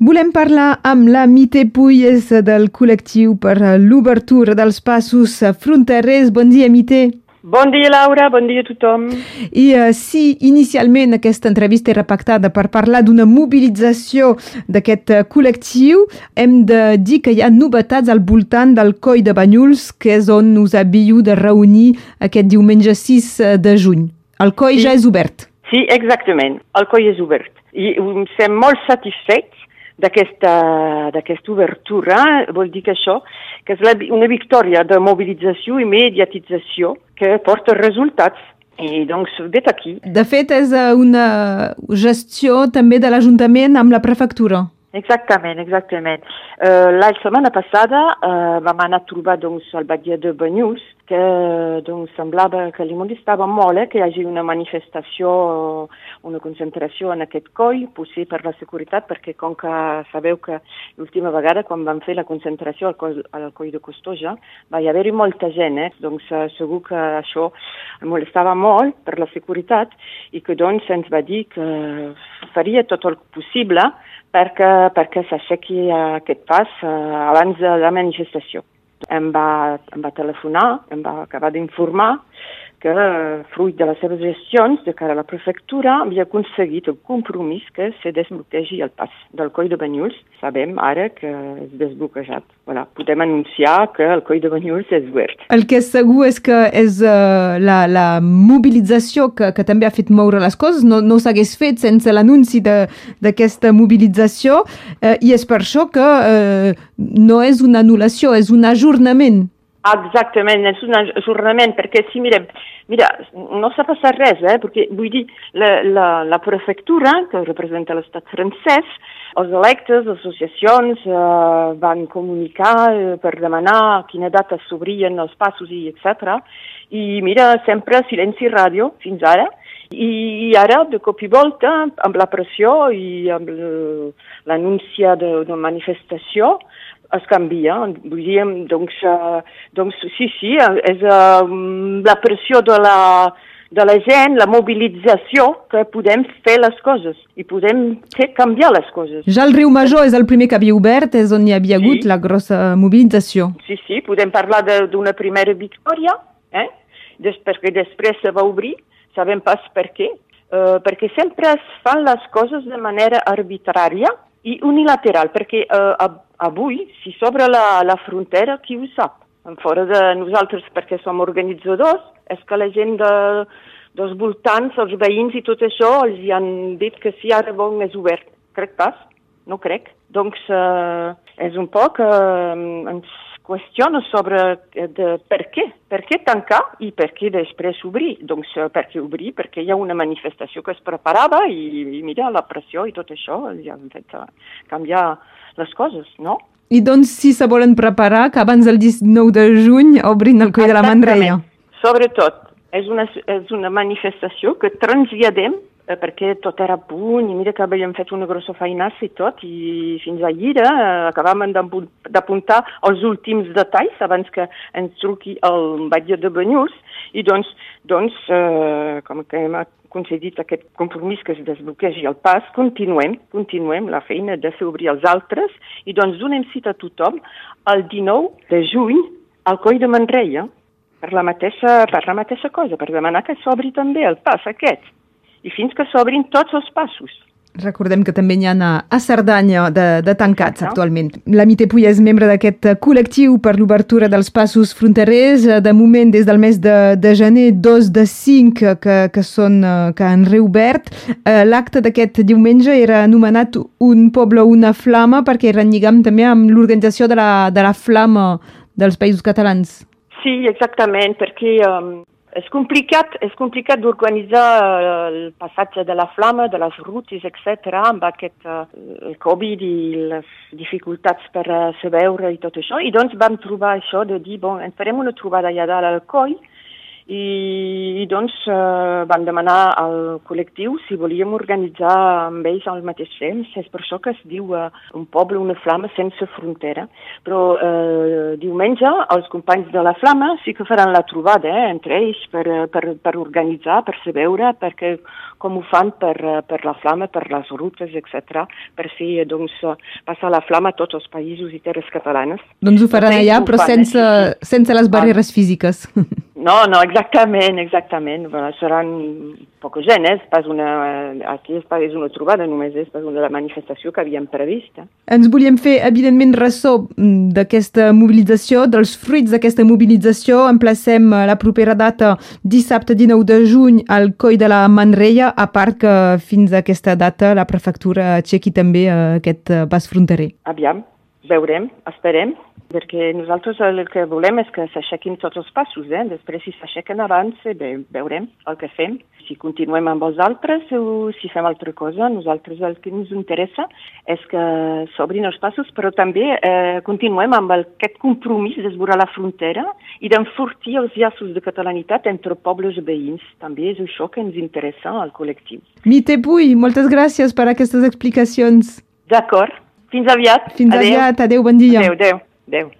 Volem parlar amb la Mite Puyes del col·lectiu per l'obertura dels passos fronterers. Bon dia, Mite. Bon dia, Laura. Bon dia a tothom. I uh, si inicialment aquesta entrevista era pactada per parlar d'una mobilització d'aquest col·lectiu, hem de dir que hi ha novetats al voltant del Coll de Banyuls, que és on us havíeu de reunir aquest diumenge 6 de juny. El coll sí. ja és obert. Sí, exactament. El coll és obert. I estem molt satisfets d'aquesta obertura, vol dir que això, que és la, una victòria de mobilització i mediatització que porta resultats. I doncs vet aquí. De fet, és eh, una gestió també de l'Ajuntament amb la prefectura. Exactament, exactament. Uh, la setmana passada uh, vam anar a trobar doncs, el badia de Banyuls, que doncs, semblava que li molestava molt eh, que hi hagi una manifestació, una concentració en aquest coll, potser per la seguretat, perquè com que sabeu que l'última vegada quan vam fer la concentració al coll, al coll de Costoja va hi haver-hi molta gent, eh? doncs uh, segur que això molestava molt per la seguretat i que doncs ens va dir que faria tot el possible perquè, perquè s'aixequi aquest pas eh, abans de la manifestació. Em va, em va telefonar, em va acabar d'informar que, fruit de les seves gestions de cara a la prefectura, havia aconseguit el compromís que se desbloquegi el pas del coll de Banyuls. Sabem ara que és desbloquejat. Voilà, podem anunciar que el coll de Banyuls és obert. El que és segur és que és uh, la, la mobilització que, que també ha fet moure les coses, no, no s'hagués fet sense l'anunci d'aquesta mobilització uh, i és per això que uh, no és una anul·lació, és un ajornament. Exactament, ajornament, perquè si mirem, mira, no s'ha passat res, eh, perquè vull dir, la, la, la prefectura, que representa l'estat francès, els electes, les associacions eh, van comunicar eh, per demanar quina data s'obrien els passos i etc. I mira, sempre silenci ràdio fins ara, i ara, de cop i volta, amb la pressió i amb l'anúncia d'una manifestació, es canvia. Vull dir, doncs, uh, doncs sí, sí, és uh, la pressió de la, de la gent, la mobilització, que podem fer les coses i podem fer canviar les coses. Ja el riu Major és el primer que havia obert, és on hi havia sí. hagut la grossa mobilització. Sí, sí, podem parlar d'una primera victòria, eh? Des, perquè després se va obrir, sabem pas per què, uh, perquè sempre es fan les coses de manera arbitrària i unilateral, perquè uh, avui, si s'obre la, la frontera, qui ho sap? Fora de nosaltres, perquè som organitzadors, és que la gent de, dels voltants, els veïns i tot això, els hi han dit que si ara bon és obert. Crec pas? No crec. Doncs eh, és un poc... Eh, ens qüestiona sobre eh, de per què, per què tancar i per què després obrir. Doncs eh, per què obrir? Perquè hi ha una manifestació que es preparava i, i mira, la pressió i tot això ja han fet canviar les coses, no? I doncs si se volen preparar que abans del 19 de juny obrin el coll de la Mandreia. Sobretot, és una, és una manifestació que traslladem eh, perquè tot era punt i mira que havíem fet una grossa feinassa i tot i fins ahir eh, acabàvem d'apuntar els últims detalls abans que ens truqui el batlle de Banyuls i doncs, doncs eh, com que hem concedit aquest compromís que es desbloquegi el pas, continuem, continuem la feina de fer obrir els altres i doncs donem cita a tothom el 19 de juny al Coll de Manreia per la mateixa, per la mateixa cosa, per demanar que s'obri també el pas aquest i fins que s'obrin tots els passos. Recordem que també n'hi ha a Cerdanya de, de tancats actualment. La Mite Puy és membre d'aquest col·lectiu per l'obertura dels passos fronterers. De moment, des del mes de, de gener, dos de cinc que, que, són, que han reobert. Eh, l'acte d'aquest diumenge era anomenat Un poble, una flama, perquè era en lligam també amb l'organització de, la, de la flama dels països catalans. Sí, exactament, perquè um, és complicat, és complicat d'organitzar eh, el passatge de la flama, de les rutes, etc., amb aquest uh, el Covid i les dificultats per uh, se veure i tot això. I doncs vam trobar això de dir, bon, en farem una trobada allà dalt al coll i, i doncs eh, van demanar al col·lectiu si volíem organitzar amb ells al mateix temps. És per això que es diu eh, un poble, una flama sense frontera. Però eh, diumenge els companys de la flama sí que faran la trobada eh, entre ells per, eh, per, per organitzar, per saber veure, perquè com ho fan per, eh, per la flama, per les rutes, etc., per fer doncs, passar la flama a tots els països i terres catalanes. Doncs ho faran allà, però sense, sense les barreres físiques. No, no, exactament, exactament. Bueno, seran poca gent, eh? és pas una, aquí és pas una trobada, només és pas una manifestació que havíem prevista. Ens volíem fer, evidentment, ressò mm, d'aquesta mobilització, dels fruits d'aquesta mobilització. Emplacem eh, la propera data, dissabte 19 de juny, al Coll de la Manreia, a part que fins a aquesta data la prefectura aixequi també eh, aquest eh, pas fronterer. Aviam, veurem, esperem perquè nosaltres el que volem és que s'aixequin tots els passos, eh? després si s'aixequen abans, eh, bé, veurem el que fem. Si continuem amb vosaltres o si fem altra cosa, nosaltres el que ens interessa és que s'obrin els passos, però també eh, continuem amb aquest compromís d'esborar la frontera i d'enfortir els llaços de catalanitat entre pobles veïns. També és això que ens interessa al col·lectiu. Mite Puy, moltes gràcies per aquestes explicacions. D'acord. Fins aviat. Fins adeu. aviat. Adéu, bon dia. Adéu, adéu. Adéu.